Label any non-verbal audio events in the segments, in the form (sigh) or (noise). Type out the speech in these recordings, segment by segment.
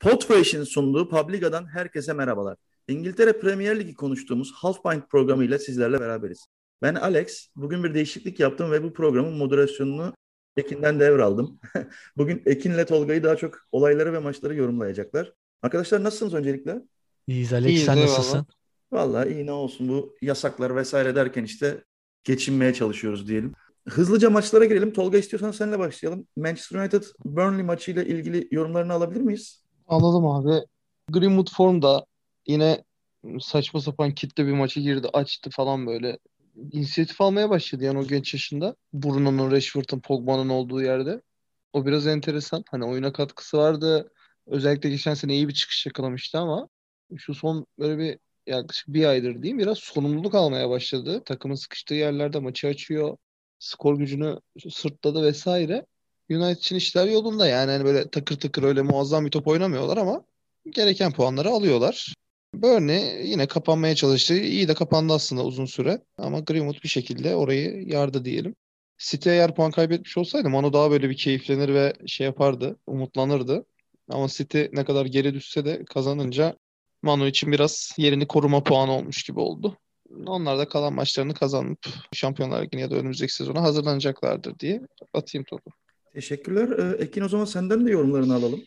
Podfresh'in sunduğu Publica'dan herkese merhabalar. İngiltere Premier Ligi konuştuğumuz Half Pint programıyla sizlerle beraberiz. Ben Alex. Bugün bir değişiklik yaptım ve bu programın moderasyonunu Ekin'den devraldım. (laughs) Bugün Ekin ile Tolga'yı daha çok olayları ve maçları yorumlayacaklar. Arkadaşlar nasılsınız öncelikle? İyiyiz Alex, İyiyiz, sen eyvallah. nasılsın? Vallahi iyi ne olsun bu yasaklar vesaire derken işte geçinmeye çalışıyoruz diyelim. Hızlıca maçlara girelim. Tolga istiyorsan seninle başlayalım. Manchester United Burnley maçıyla ilgili yorumlarını alabilir miyiz? Alalım abi. Greenwood formda yine saçma sapan kitle bir maça girdi. Açtı falan böyle. İnisiyatif almaya başladı yani o genç yaşında. Bruno'nun, Rashford'un, Pogba'nın olduğu yerde. O biraz enteresan. Hani oyuna katkısı vardı. Özellikle geçen sene iyi bir çıkış yakalamıştı ama şu son böyle bir yaklaşık bir aydır diyeyim biraz sorumluluk almaya başladı. Takımın sıkıştığı yerlerde maçı açıyor. Skor gücünü sırtladı vesaire. United için işler yolunda yani hani böyle takır takır öyle muazzam bir top oynamıyorlar ama gereken puanları alıyorlar. Burnley yine kapanmaya çalıştı. İyi de kapandı aslında uzun süre. Ama Greenwood bir şekilde orayı yardı diyelim. City eğer puan kaybetmiş olsaydı Manu daha böyle bir keyiflenir ve şey yapardı, umutlanırdı. Ama City ne kadar geri düşse de kazanınca Manu için biraz yerini koruma puanı olmuş gibi oldu. Onlar da kalan maçlarını kazanıp Şampiyonlar Ligi'ne ya da önümüzdeki sezona hazırlanacaklardır diye atayım topu. Teşekkürler. Ee, Ekin o zaman senden de yorumlarını alalım.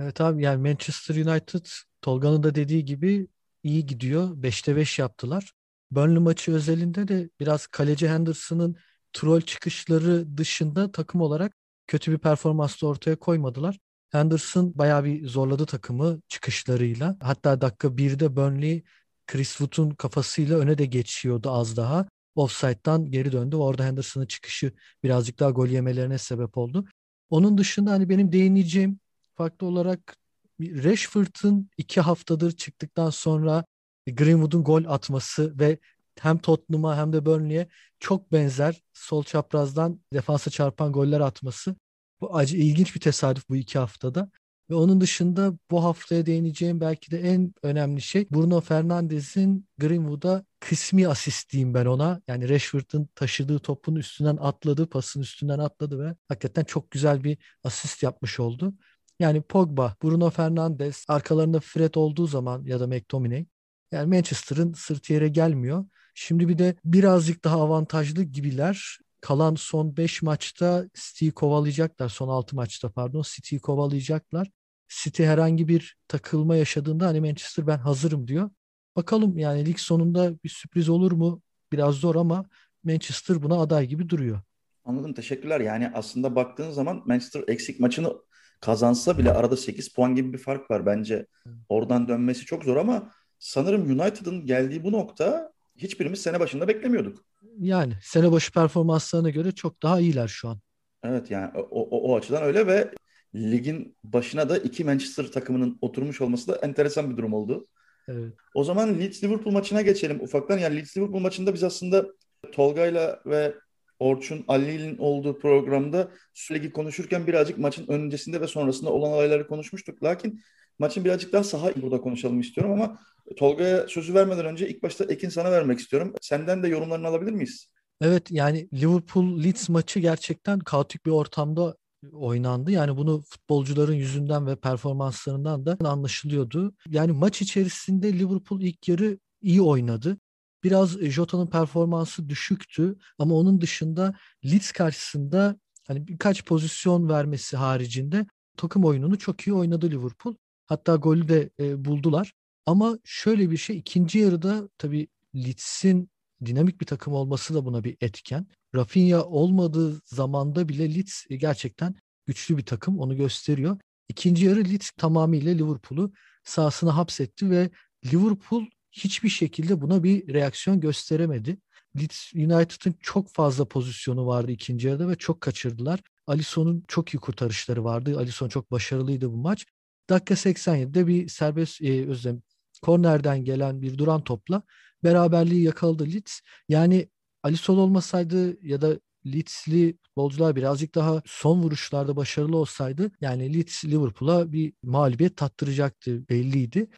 Evet abi yani Manchester United Tolga'nın da dediği gibi iyi gidiyor. 5'te 5 yaptılar. Burnley maçı özelinde de biraz kaleci Henderson'ın troll çıkışları dışında takım olarak kötü bir performans da ortaya koymadılar. Henderson bayağı bir zorladı takımı çıkışlarıyla. Hatta dakika 1'de Burnley Chris Wood'un kafasıyla öne de geçiyordu az daha. Offside'dan geri döndü. Orada Henderson'ın çıkışı birazcık daha gol yemelerine sebep oldu. Onun dışında hani benim değineceğim farklı olarak Rashford'un iki haftadır çıktıktan sonra Greenwood'un gol atması ve hem Tottenham'a hem de Burnley'e çok benzer sol çaprazdan defansa çarpan goller atması. Bu acı ilginç bir tesadüf bu iki haftada. Ve onun dışında bu haftaya değineceğim belki de en önemli şey Bruno Fernandes'in Greenwood'a kısmi asist diyeyim ben ona. Yani Rashford'un taşıdığı topun üstünden atladı, pasın üstünden atladı ve hakikaten çok güzel bir asist yapmış oldu. Yani Pogba, Bruno Fernandes, arkalarında Fred olduğu zaman ya da McTominay yani Manchester'ın sırt yere gelmiyor. Şimdi bir de birazcık daha avantajlı gibiler. Kalan son 5 maçta City'yi kovalayacaklar. Son 6 maçta pardon City'yi kovalayacaklar. City herhangi bir takılma yaşadığında hani Manchester ben hazırım diyor. Bakalım yani lig sonunda bir sürpriz olur mu? Biraz zor ama Manchester buna aday gibi duruyor. Anladım teşekkürler. Yani aslında baktığın zaman Manchester eksik maçını kazansa bile arada 8 puan gibi bir fark var bence. Oradan dönmesi çok zor ama sanırım United'ın geldiği bu nokta hiçbirimiz sene başında beklemiyorduk. Yani sene başı performanslarına göre çok daha iyiler şu an. Evet yani o, o, o açıdan öyle ve ligin başına da iki Manchester takımının oturmuş olması da enteresan bir durum oldu. Evet. O zaman Leeds Liverpool maçına geçelim ufaktan. Yani Leeds Liverpool maçında biz aslında Tolga'yla ve Orçun Ali'nin olduğu programda sürekli konuşurken birazcık maçın öncesinde ve sonrasında olan olayları konuşmuştuk. Lakin maçın birazcık daha saha burada konuşalım istiyorum ama Tolga'ya sözü vermeden önce ilk başta Ekin sana vermek istiyorum. Senden de yorumlarını alabilir miyiz? Evet yani Liverpool Leeds maçı gerçekten kaotik bir ortamda oynandı. Yani bunu futbolcuların yüzünden ve performanslarından da anlaşılıyordu. Yani maç içerisinde Liverpool ilk yarı iyi oynadı. Biraz Jota'nın performansı düşüktü ama onun dışında Leeds karşısında hani birkaç pozisyon vermesi haricinde takım oyununu çok iyi oynadı Liverpool. Hatta golü de e, buldular. Ama şöyle bir şey ikinci yarıda tabii Leeds'in dinamik bir takım olması da buna bir etken. Rafinha olmadığı zamanda bile Leeds gerçekten güçlü bir takım onu gösteriyor. İkinci yarı Leeds tamamıyla Liverpool'u sahasına hapsetti ve Liverpool hiçbir şekilde buna bir reaksiyon gösteremedi. Leeds United'ın çok fazla pozisyonu vardı ikinci yarıda ve çok kaçırdılar. Alisson'un çok iyi kurtarışları vardı. Alisson çok başarılıydı bu maç. Dakika 87'de bir serbest e, özlem kornerden gelen bir duran topla beraberliği yakaladı Leeds. Yani Alisson olmasaydı ya da Leeds'li futbolcular birazcık daha son vuruşlarda başarılı olsaydı yani Leeds Liverpool'a bir mağlubiyet tattıracaktı belliydi.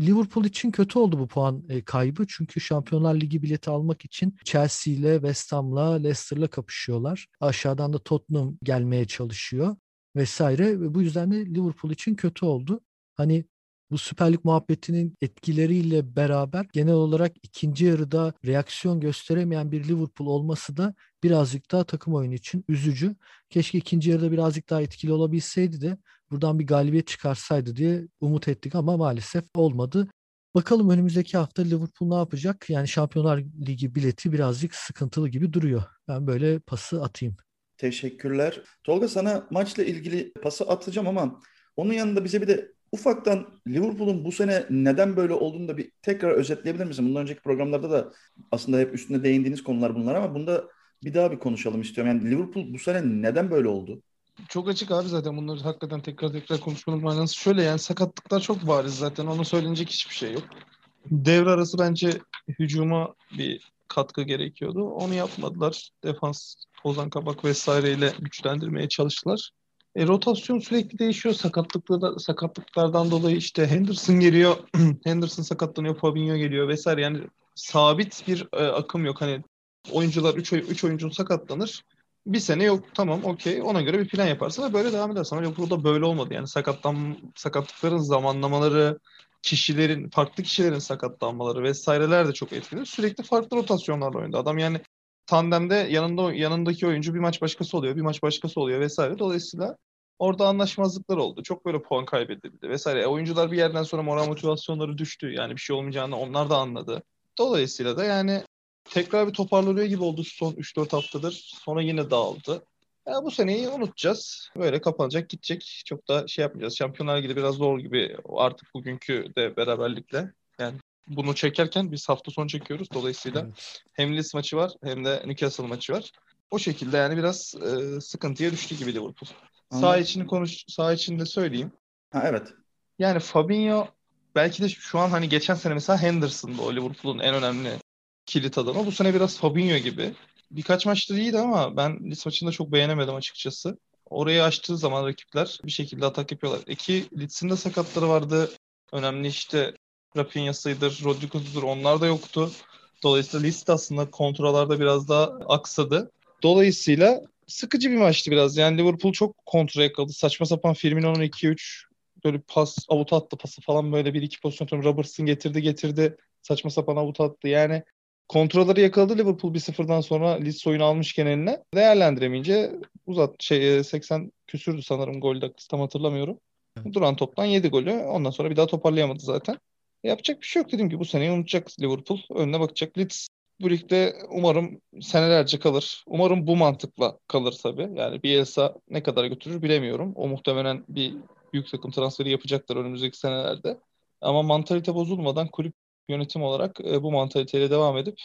Liverpool için kötü oldu bu puan e, kaybı. Çünkü Şampiyonlar Ligi bileti almak için Chelsea ile West Ham'la Leicester'la kapışıyorlar. Aşağıdan da Tottenham gelmeye çalışıyor vesaire. Ve bu yüzden de Liverpool için kötü oldu. hani bu Süper Lig muhabbetinin etkileriyle beraber genel olarak ikinci yarıda reaksiyon gösteremeyen bir Liverpool olması da birazcık daha takım oyunu için üzücü. Keşke ikinci yarıda birazcık daha etkili olabilseydi de buradan bir galibiyet çıkarsaydı diye umut ettik ama maalesef olmadı. Bakalım önümüzdeki hafta Liverpool ne yapacak? Yani Şampiyonlar Ligi bileti birazcık sıkıntılı gibi duruyor. Ben böyle pası atayım. Teşekkürler. Tolga sana maçla ilgili pası atacağım ama onun yanında bize bir de ufaktan Liverpool'un bu sene neden böyle olduğunu da bir tekrar özetleyebilir misin? Bundan önceki programlarda da aslında hep üstüne değindiğiniz konular bunlar ama bunda bir daha bir konuşalım istiyorum. Yani Liverpool bu sene neden böyle oldu? Çok açık abi zaten bunları hakikaten tekrar tekrar konuşmanın manası şöyle yani sakatlıklar çok bariz zaten onu söylenecek hiçbir şey yok. Devre arası bence hücuma bir katkı gerekiyordu. Onu yapmadılar. Defans, Ozan Kabak vesaireyle güçlendirmeye çalıştılar. E, rotasyon sürekli değişiyor. Sakatlıklarda, sakatlıklardan dolayı işte Henderson geliyor. (clears throat) Henderson sakatlanıyor. Fabinho geliyor vesaire. Yani sabit bir e, akım yok. Hani oyuncular 3 3 oyuncun sakatlanır. Bir sene yok tamam okey ona göre bir plan yaparsın ve böyle devam edersin. Ama Liverpool'da böyle olmadı. Yani sakatlan, sakatlıkların zamanlamaları, kişilerin, farklı kişilerin sakatlanmaları vesaireler de çok etkili. Sürekli farklı rotasyonlarla oynadı. Adam yani tandemde yanında yanındaki oyuncu bir maç başkası oluyor, bir maç başkası oluyor vesaire. Dolayısıyla orada anlaşmazlıklar oldu. Çok böyle puan kaybedildi vesaire. E, oyuncular bir yerden sonra moral motivasyonları düştü. Yani bir şey olmayacağını onlar da anladı. Dolayısıyla da yani tekrar bir toparlanıyor gibi oldu son 3-4 haftadır. Sonra yine dağıldı. Ya bu seneyi unutacağız. Böyle kapanacak gidecek. Çok da şey yapmayacağız. Şampiyonlar Ligi biraz zor gibi artık bugünkü de beraberlikle. Yani bunu çekerken biz hafta sonu çekiyoruz. Dolayısıyla evet. hem Leeds maçı var hem de Newcastle maçı var. O şekilde yani biraz e, sıkıntıya düştü gibi Liverpool. Anladım. Sağ içini konuş sağ içinde söyleyeyim. Ha evet. Yani Fabinho belki de şu an hani geçen sene mesela Henderson'da o Liverpool'un en önemli kilit adamı. Bu sene biraz Fabinho gibi. Birkaç maçta iyiydi ama ben Leeds maçında çok beğenemedim açıkçası. Orayı açtığı zaman rakipler bir şekilde atak yapıyorlar. İki Leeds'in de sakatları vardı. Önemli işte Rafinha'sıdır, Rodrigo'sudur onlar da yoktu. Dolayısıyla liste aslında kontrollarda biraz daha aksadı. Dolayısıyla sıkıcı bir maçtı biraz. Yani Liverpool çok kontrol yakaladı. Saçma sapan Firmino'nun 2-3 böyle pas, avuta attı pası falan böyle bir iki pozisyon. Robertson getirdi getirdi. Saçma sapan avuta attı. Yani kontrolleri yakaladı Liverpool bir sıfırdan sonra Leeds oyunu almışken eline. Değerlendiremeyince uzat şey 80 e, küsürdü sanırım gol dakikası tam hatırlamıyorum. Duran toptan 7 golü. Ondan sonra bir daha toparlayamadı zaten. Yapacak bir şey yok dedim ki bu seneyi unutacak Liverpool. Önüne bakacak. Leeds bu ligde umarım senelerce kalır. Umarım bu mantıkla kalır tabii. Yani Bielsa ne kadar götürür bilemiyorum. O muhtemelen bir büyük takım transferi yapacaktır önümüzdeki senelerde. Ama mantalite bozulmadan kulüp yönetim olarak e, bu mantaliteyle devam edip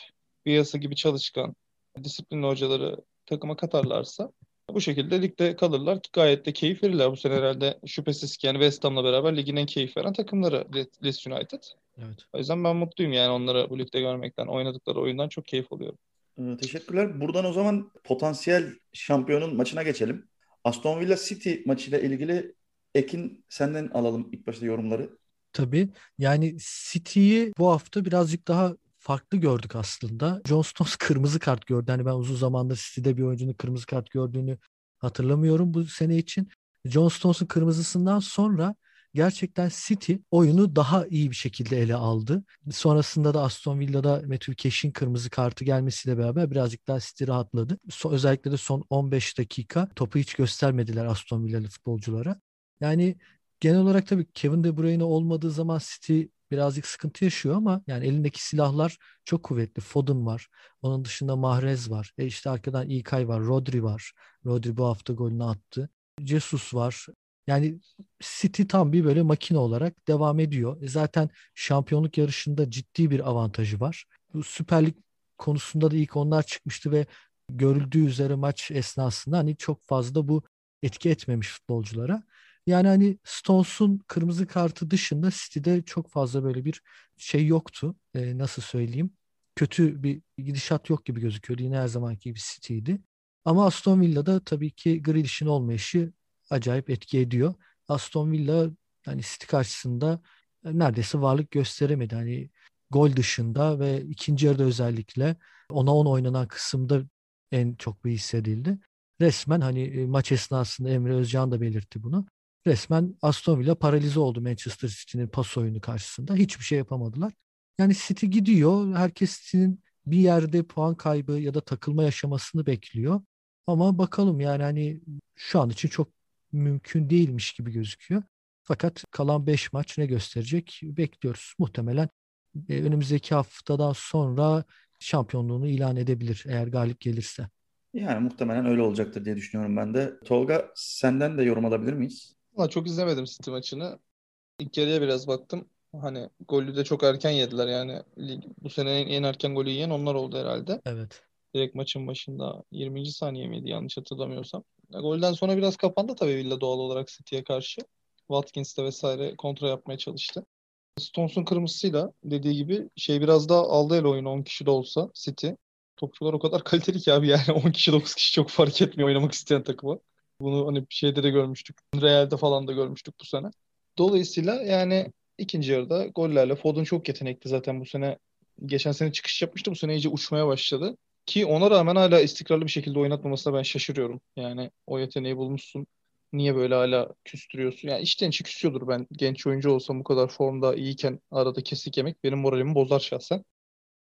Bielsa gibi çalışkan, disiplinli hocaları takıma katarlarsa bu şekilde ligde kalırlar ki gayet de keyif verirler. Bu sene herhalde şüphesiz ki yani West Ham'la beraber ligin en keyif veren takımları Leeds United. Evet. O yüzden ben mutluyum yani onları bu ligde görmekten, oynadıkları oyundan çok keyif alıyorum. Ee, teşekkürler. Buradan o zaman potansiyel şampiyonun maçına geçelim. Aston Villa City maçıyla ilgili Ekin senden alalım ilk başta yorumları. Tabii. Yani City'yi bu hafta birazcık daha farklı gördük aslında. John Stones (laughs) kırmızı kart gördü. Hani ben uzun zamandır City'de bir oyuncunun kırmızı kart gördüğünü hatırlamıyorum bu sene için. John Stones'un kırmızısından sonra gerçekten City oyunu daha iyi bir şekilde ele aldı. Sonrasında da Aston Villa'da Matthew Cash'in kırmızı kartı gelmesiyle beraber birazcık daha City rahatladı. So, özellikle de son 15 dakika topu hiç göstermediler Aston Villa'lı futbolculara. Yani genel olarak tabii Kevin De Bruyne olmadığı zaman City birazcık sıkıntı yaşıyor ama yani elindeki silahlar çok kuvvetli. Foden var. Onun dışında Mahrez var. E işte arkadan İlkay var. Rodri var. Rodri bu hafta golünü attı. Jesus var. Yani City tam bir böyle makine olarak devam ediyor. E zaten şampiyonluk yarışında ciddi bir avantajı var. Bu Süper Lig konusunda da ilk onlar çıkmıştı ve görüldüğü üzere maç esnasında hani çok fazla bu etki etmemiş futbolculara. Yani hani Stones'un kırmızı kartı dışında City'de çok fazla böyle bir şey yoktu. Ee, nasıl söyleyeyim? Kötü bir gidişat yok gibi gözüküyordu. Yine her zamanki gibi City'ydi. Ama Aston Villa'da tabii ki Grealish'in olmayışı acayip etki ediyor. Aston Villa hani City karşısında e, neredeyse varlık gösteremedi. Hani gol dışında ve ikinci yarıda özellikle ona on oynanan kısımda en çok bir hissedildi. Resmen hani e, maç esnasında Emre Özcan da belirtti bunu resmen Aston Villa paralize oldu Manchester City'nin pas oyunu karşısında. Hiçbir şey yapamadılar. Yani City gidiyor. Herkes City'nin bir yerde puan kaybı ya da takılma yaşamasını bekliyor. Ama bakalım yani hani şu an için çok mümkün değilmiş gibi gözüküyor. Fakat kalan 5 maç ne gösterecek bekliyoruz. Muhtemelen e, önümüzdeki haftadan sonra şampiyonluğunu ilan edebilir eğer galip gelirse. Yani muhtemelen öyle olacaktır diye düşünüyorum ben de. Tolga senden de yorum alabilir miyiz? Valla çok izlemedim City maçını. İlk yarıya biraz baktım. Hani golü de çok erken yediler yani. Bu sene en erken golü yiyen onlar oldu herhalde. Evet. Direkt maçın başında 20. saniye miydi yanlış hatırlamıyorsam. Ya, golden sonra biraz kapandı tabii Villa doğal olarak City'ye karşı. Watkins de vesaire kontra yapmaya çalıştı. Stones'un kırmızısıyla dediği gibi şey biraz daha aldı el oyunu 10 kişi de olsa City. Topçular o kadar (laughs) kaliteli ki abi yani 10 kişi 9 kişi çok fark etmiyor oynamak isteyen takıma. Bunu hani şeyde de görmüştük. Real'de falan da görmüştük bu sene. Dolayısıyla yani ikinci yarıda gollerle Foden çok yetenekli zaten bu sene. Geçen sene çıkış yapmıştı. Bu sene iyice uçmaya başladı. Ki ona rağmen hala istikrarlı bir şekilde oynatmamasına ben şaşırıyorum. Yani o yeteneği bulmuşsun. Niye böyle hala küstürüyorsun? Yani içten içi küsüyordur ben. Genç oyuncu olsam bu kadar formda iyiyken arada kesik yemek benim moralimi bozar şahsen.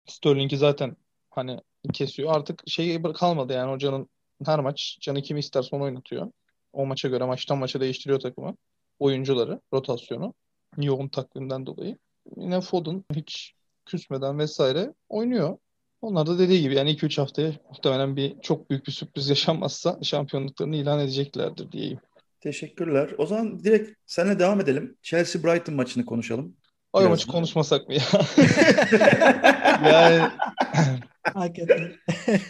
Sterling'i zaten hani kesiyor. Artık şey kalmadı yani hocanın her maç canı kimi isterse onu oynatıyor. O maça göre maçtan maça değiştiriyor takımı. Oyuncuları, rotasyonu. Yoğun takvimden dolayı. Yine Foden hiç küsmeden vesaire oynuyor. Onlar da dediği gibi yani 2-3 haftaya muhtemelen bir çok büyük bir sürpriz yaşanmazsa şampiyonluklarını ilan edeceklerdir diyeyim. Teşekkürler. O zaman direkt seninle devam edelim. Chelsea-Brighton maçını konuşalım. O maçı konuşmasak mı ya? (laughs) yani Hakikaten.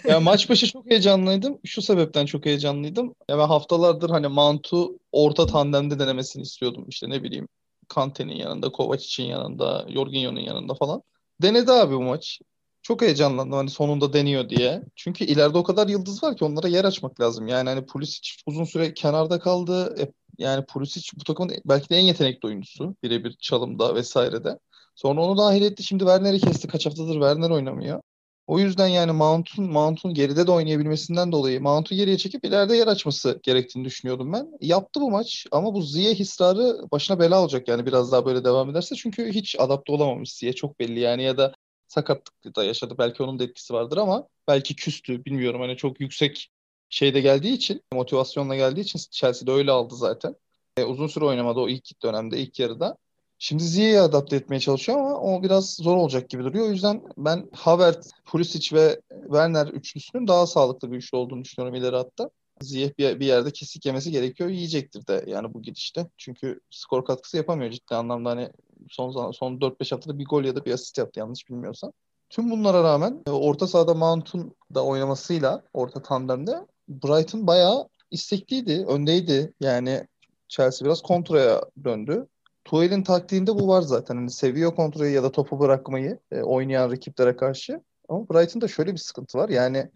ya maç başı çok heyecanlıydım. Şu sebepten çok heyecanlıydım. Ya ben haftalardır hani Mantu orta tandemde denemesini istiyordum. İşte ne bileyim Kante'nin yanında, Kovacic'in yanında, Jorginho'nun yanında falan. Denedi abi bu maç. Çok heyecanlandım hani sonunda deniyor diye. Çünkü ileride o kadar yıldız var ki onlara yer açmak lazım. Yani hani Pulisic uzun süre kenarda kaldı. E, yani Pulisic bu takımın belki de en yetenekli oyuncusu. Birebir çalımda vesairede. Sonra onu dahil etti. Şimdi Werner'i kesti. Kaç haftadır Werner oynamıyor. O yüzden yani Mount'un Mount'un geride de oynayabilmesinden dolayı Mount'u geriye çekip ileride yer açması gerektiğini düşünüyordum ben. Yaptı bu maç ama bu Ziyech ısrarı başına bela olacak yani biraz daha böyle devam ederse. Çünkü hiç adapte olamamış Ziyech çok belli yani ya da sakatlık da yaşadı. Belki onun da etkisi vardır ama belki küstü bilmiyorum. Hani çok yüksek şeyde geldiği için motivasyonla geldiği için Chelsea'de öyle aldı zaten. E, uzun süre oynamadı o ilk dönemde ilk yarıda. Şimdi Ziyech'i adapte etmeye çalışıyor ama o biraz zor olacak gibi duruyor. O yüzden ben Havertz, Pulisic ve Werner üçlüsünün daha sağlıklı bir üçlü olduğunu düşünüyorum ileri hatta. Ziyech bir, bir yerde kesik yemesi gerekiyor. Yiyecektir de yani bu gidişte. Çünkü skor katkısı yapamıyor ciddi anlamda. Hani son son 4-5 haftada bir gol ya da bir asist yaptı yanlış bilmiyorsam. Tüm bunlara rağmen e, orta sahada Mount'un da oynamasıyla orta tandemde Brighton bayağı istekliydi, öndeydi. Yani Chelsea biraz kontraya döndü. Tuchel'in taktiğinde bu var zaten. Hani seviyor kontrolü ya da topu bırakmayı e, oynayan rakiplere karşı. Ama Brighton'da şöyle bir sıkıntı var. Yani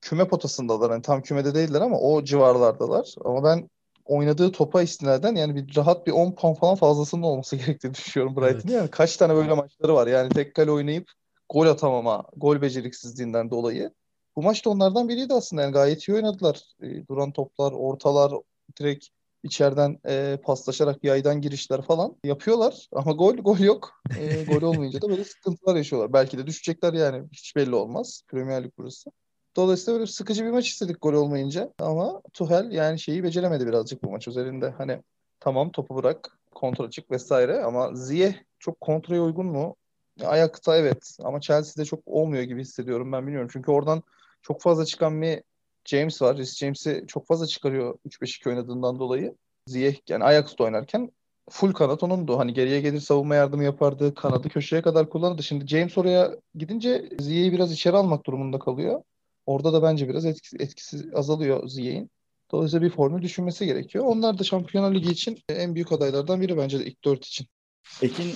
küme potasındalar. Hani tam kümede değiller ama o civarlardalar. Ama ben oynadığı topa istinaden yani bir rahat bir 10 puan falan fazlasının olması (laughs) gerektiğini düşünüyorum Brighton'ın. Evet. Yani kaç tane böyle maçları var. Yani tek kale oynayıp gol atamama, gol beceriksizliğinden dolayı. Bu maç da onlardan biriydi aslında. Yani gayet iyi oynadılar. E, duran toplar, ortalar, direkt içeriden e, paslaşarak yaydan girişler falan yapıyorlar. Ama gol gol yok. E, gol olmayınca da böyle sıkıntılar yaşıyorlar. Belki de düşecekler yani. Hiç belli olmaz. Premier Lig burası. Dolayısıyla böyle sıkıcı bir maç istedik gol olmayınca. Ama Tuhel yani şeyi beceremedi birazcık bu maç üzerinde. Hani tamam topu bırak, kontrol çık vesaire ama Ziyeh çok kontrole uygun mu? Ayakta evet ama Chelsea'de çok olmuyor gibi hissediyorum ben bilmiyorum. Çünkü oradan çok fazla çıkan bir James var. Reece James'i çok fazla çıkarıyor 3-5-2 oynadığından dolayı. Ziyeh yani Ajax'ta oynarken full kanat onundu. Hani geriye gelir savunma yardımı yapardı. Kanadı köşeye kadar kullanırdı. Şimdi James oraya gidince Ziyeh'i biraz içeri almak durumunda kalıyor. Orada da bence biraz etkisi, etkisi azalıyor Ziyeh'in. Dolayısıyla bir formül düşünmesi gerekiyor. Onlar da Şampiyonlar Ligi için en büyük adaylardan biri bence de ilk dört için. Ekin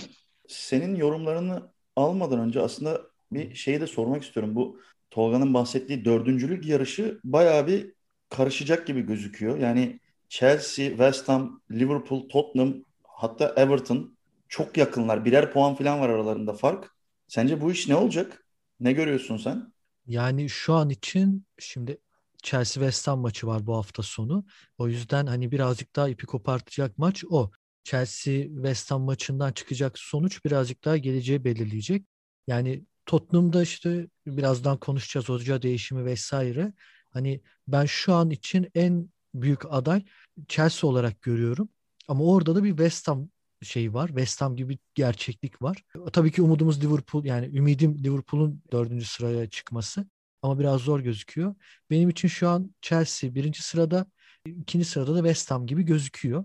senin yorumlarını almadan önce aslında bir şeyi de sormak istiyorum. Bu Tolga'nın bahsettiği dördüncülük yarışı bayağı bir karışacak gibi gözüküyor. Yani Chelsea, West Ham, Liverpool, Tottenham hatta Everton çok yakınlar. Birer puan falan var aralarında fark. Sence bu iş ne olacak? Ne görüyorsun sen? Yani şu an için şimdi Chelsea West Ham maçı var bu hafta sonu. O yüzden hani birazcık daha ipi kopartacak maç o. Chelsea West Ham maçından çıkacak sonuç birazcık daha geleceği belirleyecek. Yani Tottenham'da işte birazdan konuşacağız hoca değişimi vesaire. Hani ben şu an için en büyük aday Chelsea olarak görüyorum. Ama orada da bir West Ham şey var. West Ham gibi bir gerçeklik var. Tabii ki umudumuz Liverpool yani ümidim Liverpool'un dördüncü sıraya çıkması. Ama biraz zor gözüküyor. Benim için şu an Chelsea birinci sırada, ikinci sırada da West Ham gibi gözüküyor.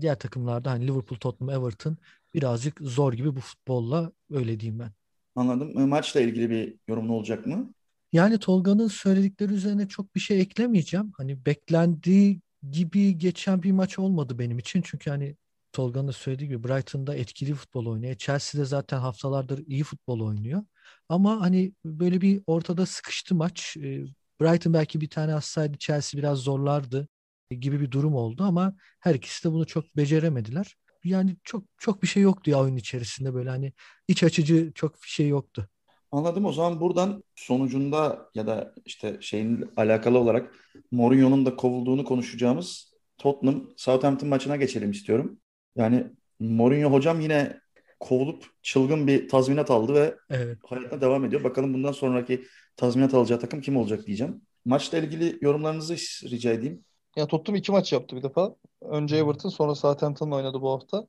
Diğer takımlarda hani Liverpool, Tottenham, Everton birazcık zor gibi bu futbolla öyle diyeyim ben. Anladım. E, maçla ilgili bir yorumun olacak mı? Yani Tolga'nın söyledikleri üzerine çok bir şey eklemeyeceğim. Hani beklendiği gibi geçen bir maç olmadı benim için. Çünkü hani Tolga'nın da söylediği gibi Brighton'da etkili futbol oynuyor. Chelsea'de zaten haftalardır iyi futbol oynuyor. Ama hani böyle bir ortada sıkıştı maç. E, Brighton belki bir tane atsaydı Chelsea biraz zorlardı gibi bir durum oldu ama her ikisi de bunu çok beceremediler. Yani çok çok bir şey yoktu ya oyun içerisinde böyle hani iç açıcı çok bir şey yoktu. Anladım. O zaman buradan sonucunda ya da işte şeyin alakalı olarak Mourinho'nun da kovulduğunu konuşacağımız Tottenham Southampton maçına geçelim istiyorum. Yani Mourinho hocam yine kovulup çılgın bir tazminat aldı ve evet. hayatına devam ediyor. Bakalım bundan sonraki tazminat alacağı takım kim olacak diyeceğim. Maçla ilgili yorumlarınızı rica edeyim. Ya Tottenham iki maç yaptı bir defa. Önce Everton sonra Southampton oynadı bu hafta.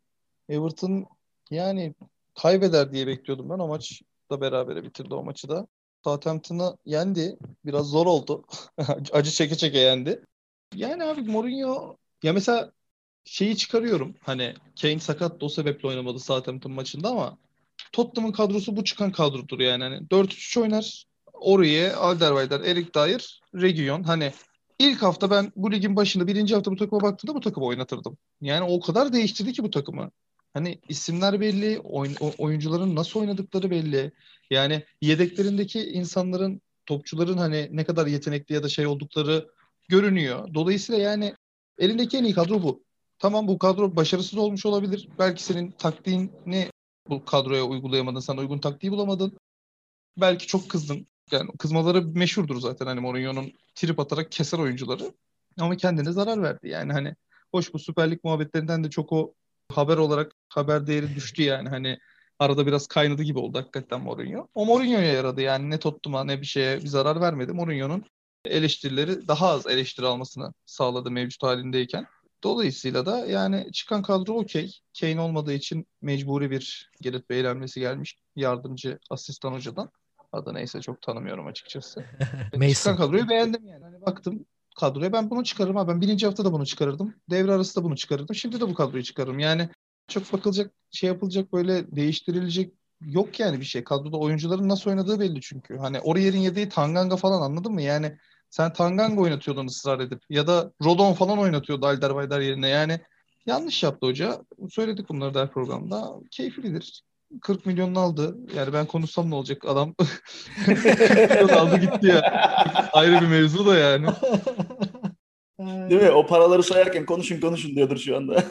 Everton yani kaybeder diye bekliyordum ben. O maç da berabere bitirdi o maçı da. Southampton'ı yendi. Biraz zor oldu. (laughs) Acı çeke çeke yendi. Yani abi Mourinho ya mesela şeyi çıkarıyorum. Hani Kane sakat da o sebeple oynamadı Southampton maçında ama Tottenham'ın kadrosu bu çıkan kadrodur yani. Hani 4-3-3 oynar. Oraya Alderweireld, Erik Dyer, Region. Hani ilk hafta ben bu ligin başında birinci hafta bu takıma baktığımda bu takımı oynatırdım. Yani o kadar değiştirdi ki bu takımı. Hani isimler belli, oyun, oyuncuların nasıl oynadıkları belli. Yani yedeklerindeki insanların, topçuların hani ne kadar yetenekli ya da şey oldukları görünüyor. Dolayısıyla yani elindeki en iyi kadro bu. Tamam bu kadro başarısız olmuş olabilir. Belki senin taktiğini bu kadroya uygulayamadın. Sana uygun taktiği bulamadın. Belki çok kızdın. Yani kızmaları meşhurdur zaten hani Mourinho'nun trip atarak keser oyuncuları. Ama kendine zarar verdi. Yani hani hoş bu Süper Lig muhabbetlerinden de çok o haber olarak haber değeri düştü yani. Hani arada biraz kaynadı gibi oldu hakikaten Mourinho. O Mourinho'ya yaradı yani ne Tottenham'a ne bir şeye bir zarar vermedi. Mourinho'nun eleştirileri daha az eleştiri almasını sağladı mevcut halindeyken. Dolayısıyla da yani çıkan kadro okey. Kane olmadığı için mecburi bir Gerrit Beylenmesi gelmiş yardımcı asistan hocadan. Adı neyse çok tanımıyorum açıkçası. (laughs) çıkan kadroyu beğendim yani. Hani baktım kadroya ben bunu çıkarırım. Ha, ben birinci hafta da bunu çıkarırdım. Devre arası da bunu çıkarırdım. Şimdi de bu kadroyu çıkarırım. Yani çok bakılacak, şey yapılacak böyle değiştirilecek yok yani bir şey. Kadroda oyuncuların nasıl oynadığı belli çünkü. Hani Orier'in yedeği Tanganga falan anladın mı? Yani sen Tanganga oynatıyordun ısrar edip ya da Rodon falan oynatıyordu Alderweireld yerine. Yani yanlış yaptı hoca. Söyledik bunları der programda. Keyiflidir. 40 milyonunu aldı. Yani ben konuşsam ne olacak adam 40 (laughs) milyon (laughs) aldı gitti ya. Ayrı bir mevzu da yani. (laughs) Değil mi? O paraları sayarken konuşun konuşun diyordur şu anda.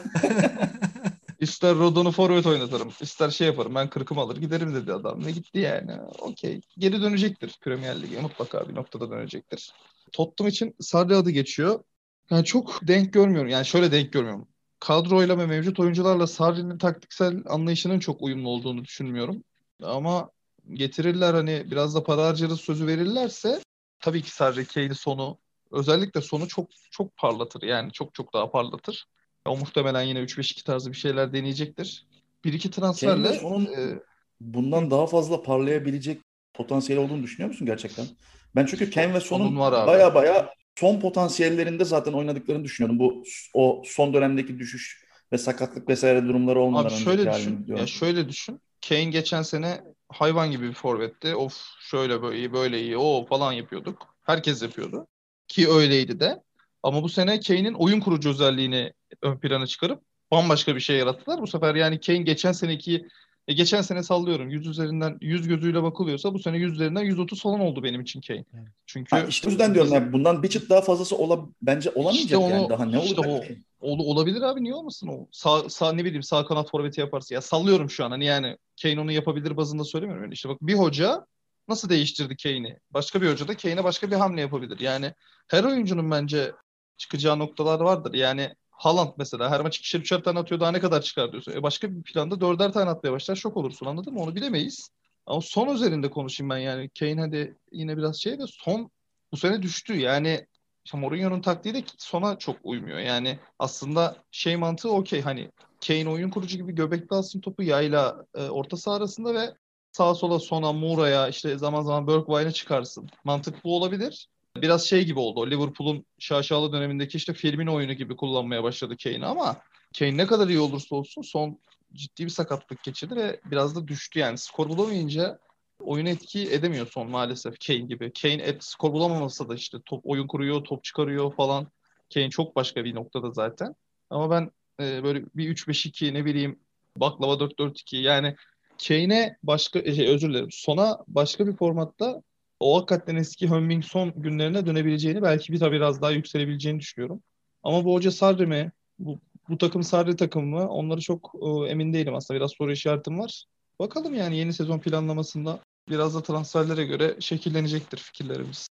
İster Rodon'u forvet oynatırım. ister şey yaparım. Ben kırkım alır giderim dedi adam. Ve gitti yani. Okey. Geri dönecektir Premier Lig'e. Mutlaka bir noktada dönecektir. Tottenham için Sarri adı geçiyor. Yani çok denk görmüyorum. Yani şöyle denk görmüyorum. Kadroyla ve mevcut oyuncularla Sarri'nin taktiksel anlayışının çok uyumlu olduğunu düşünmüyorum. Ama getirirler hani biraz da para harcarız sözü verirlerse tabii ki Sarri Kane'i sonu özellikle sonu çok çok parlatır. Yani çok çok daha parlatır. O muhtemelen yine 3-5-2 tarzı bir şeyler deneyecektir. Bir iki transferle onun e, bundan daha fazla parlayabilecek potansiyeli olduğunu düşünüyor musun gerçekten? Ben çünkü Ken ve Son'un baya baya son potansiyellerinde zaten oynadıklarını düşünüyorum. Bu o son dönemdeki düşüş ve sakatlık vesaire durumları olmadan Abi şöyle düşün. Ya şöyle düşün. Kane geçen sene hayvan gibi bir forvetti. Of şöyle böyle iyi, böyle iyi, o falan yapıyorduk. Herkes yapıyordu. Ki öyleydi de. Ama bu sene Kane'in oyun kurucu özelliğini ön plana çıkarıp bambaşka bir şey yarattılar. Bu sefer yani Kane geçen seneki e geçen sene sallıyorum 100 üzerinden 100 gözüyle bakılıyorsa bu sene 100 üzerinden 130 falan oldu benim için Kane. Çünkü ha işte o yüzden diyorum yani bundan bir çıt daha fazlası ola, bence olamayacak işte onu, yani daha ne işte olacak o, ki? Ol, olabilir abi niye olmasın o? Sağ, sağ ne bileyim sağ kanat forveti yaparsa ya sallıyorum şu an hani yani Kane onu yapabilir bazında söylemiyorum. Yani işte bak bir hoca nasıl değiştirdi Kane'i? Başka bir hoca da Kane'e başka bir hamle yapabilir. Yani her oyuncunun bence çıkacağı noktalar vardır. Yani Haaland mesela her maç ikişer üçer tane atıyor daha ne kadar çıkar diyorsun. E başka bir planda dörder tane atmaya başlar şok olursun anladın mı? Onu bilemeyiz. Ama son üzerinde konuşayım ben yani. Kane hadi yine biraz şey de son bu sene düştü. Yani işte Mourinho'nun taktiği de sona çok uymuyor. Yani aslında şey mantığı okey hani Kane oyun kurucu gibi göbekli alsın topu yayla e, orta saha arasında ve sağa sola Sona, Moura'ya işte zaman zaman Bergwijn'e çıkarsın. Mantık bu olabilir. Biraz şey gibi oldu. Liverpool'un şaşalı dönemindeki işte Firmino oyunu gibi kullanmaya başladı Kane'i ama Kane ne kadar iyi olursa olsun son ciddi bir sakatlık geçirdi ve biraz da düştü yani. Skor bulamayınca oyunu etki edemiyor son maalesef Kane gibi. Kane et, skor bulamamasa da işte top oyun kuruyor, top çıkarıyor falan. Kane çok başka bir noktada zaten. Ama ben e, böyle bir 3-5-2 ne bileyim baklava 4-4-2 yani Kane'e başka e, şey, özür dilerim. Sona başka bir formatta o hakikaten eski Heung-Min Son günlerine dönebileceğini belki bir tabii biraz daha yükselebileceğini düşünüyorum. Ama bu hoca Sarri mi? Bu, bu takım Sarri takım mı? Onları çok e, emin değilim aslında. Biraz soru işaretim var. Bakalım yani yeni sezon planlamasında biraz da transferlere göre şekillenecektir fikirlerimiz.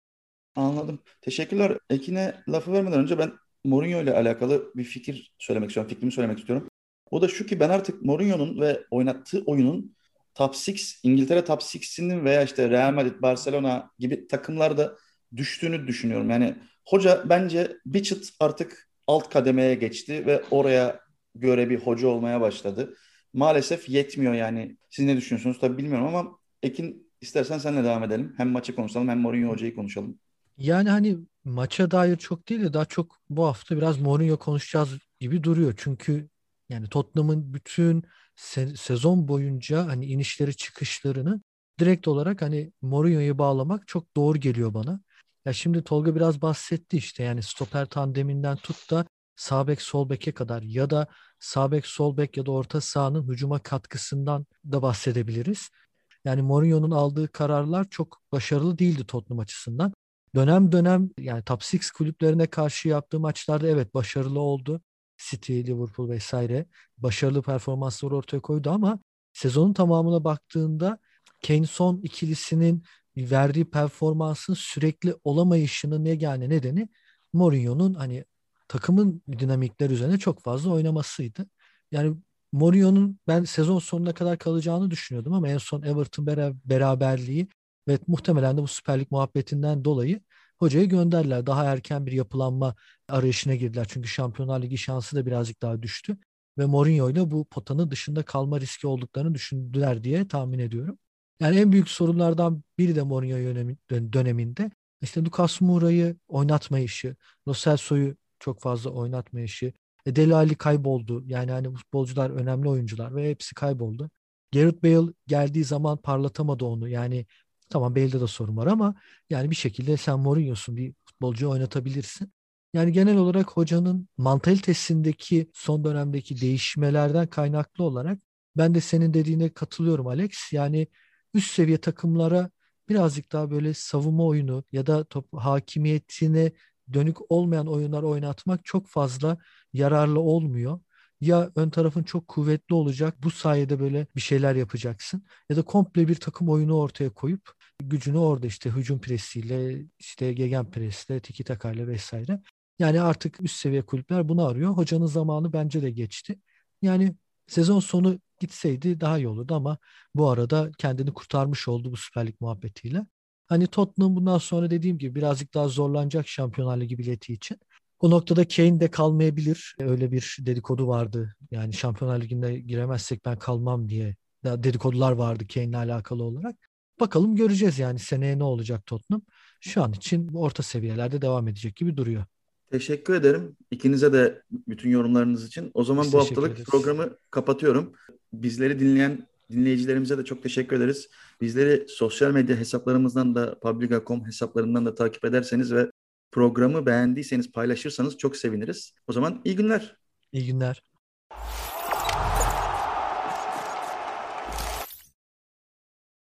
Anladım. Teşekkürler. Ekin'e lafı vermeden önce ben Mourinho ile alakalı bir fikir söylemek istiyorum. Fikrimi söylemek istiyorum. O da şu ki ben artık Mourinho'nun ve oynattığı oyunun top 6, İngiltere top 6'sinin veya işte Real Madrid, Barcelona gibi takımlarda düştüğünü düşünüyorum. Yani hoca bence bir çıt artık alt kademeye geçti ve oraya göre bir hoca olmaya başladı. Maalesef yetmiyor yani. Siz ne düşünüyorsunuz tabii bilmiyorum ama Ekin istersen senle devam edelim. Hem maçı konuşalım hem Mourinho hocayı konuşalım. Yani hani maça dair çok değil de daha çok bu hafta biraz Mourinho konuşacağız gibi duruyor. Çünkü yani Tottenham'ın bütün se- sezon boyunca hani inişleri çıkışlarını direkt olarak hani Mourinho'yu bağlamak çok doğru geliyor bana. Ya şimdi Tolga biraz bahsetti işte yani stoper tandeminden tut da sağ bek sol beke kadar ya da sağ bek sol bek ya da orta sahanın hücuma katkısından da bahsedebiliriz. Yani Mourinho'nun aldığı kararlar çok başarılı değildi Tottenham açısından. Dönem dönem yani top 6 kulüplerine karşı yaptığı maçlarda evet başarılı oldu. City, Liverpool vesaire başarılı performanslar ortaya koydu ama sezonun tamamına baktığında Kane son ikilisinin verdiği performansın sürekli olamayışının yani nedeni Mourinho'nun hani takımın dinamikler üzerine çok fazla oynamasıydı. Yani Mourinho'nun ben sezon sonuna kadar kalacağını düşünüyordum ama en son Everton beraberliği ve muhtemelen de bu Süper muhabbetinden dolayı hocayı gönderdiler. Daha erken bir yapılanma arayışına girdiler. Çünkü Şampiyonlar Ligi şansı da birazcık daha düştü. Ve Mourinho ile bu potanın dışında kalma riski olduklarını düşündüler diye tahmin ediyorum. Yani en büyük sorunlardan biri de Mourinho döneminde işte Lucas Moura'yı oynatmayışı, Lo Celso'yu çok fazla oynatmayışı, e, Deli Ali kayboldu. Yani hani futbolcular önemli oyuncular ve hepsi kayboldu. Gareth Bale geldiği zaman parlatamadı onu. Yani tamam Bale'de de sorun var ama yani bir şekilde sen Mourinho'sun bir futbolcuyu oynatabilirsin. Yani genel olarak hocanın mantalitesindeki son dönemdeki değişmelerden kaynaklı olarak ben de senin dediğine katılıyorum Alex. Yani üst seviye takımlara birazcık daha böyle savunma oyunu ya da top hakimiyetine dönük olmayan oyunlar oynatmak çok fazla yararlı olmuyor. Ya ön tarafın çok kuvvetli olacak, bu sayede böyle bir şeyler yapacaksın. Ya da komple bir takım oyunu ortaya koyup gücünü orada işte hücum presiyle, işte gegen presle, tiki takayla vesaire. Yani artık üst seviye kulüpler bunu arıyor. Hocanın zamanı bence de geçti. Yani sezon sonu gitseydi daha iyi olurdu ama bu arada kendini kurtarmış oldu bu Süper Lig muhabbetiyle. Hani Tottenham bundan sonra dediğim gibi birazcık daha zorlanacak Şampiyonlar Ligi bileti için. O noktada Kane de kalmayabilir. Öyle bir dedikodu vardı. Yani Şampiyonlar Ligi'nde giremezsek ben kalmam diye dedikodular vardı Kane'le alakalı olarak. Bakalım göreceğiz yani seneye ne olacak Tottenham. Şu an için orta seviyelerde devam edecek gibi duruyor. Teşekkür ederim ikinize de bütün yorumlarınız için. O zaman Biz bu haftalık ederiz. programı kapatıyorum. Bizleri dinleyen dinleyicilerimize de çok teşekkür ederiz. Bizleri sosyal medya hesaplarımızdan da Publica.com hesaplarından da takip ederseniz ve programı beğendiyseniz paylaşırsanız çok seviniriz. O zaman iyi günler. İyi günler.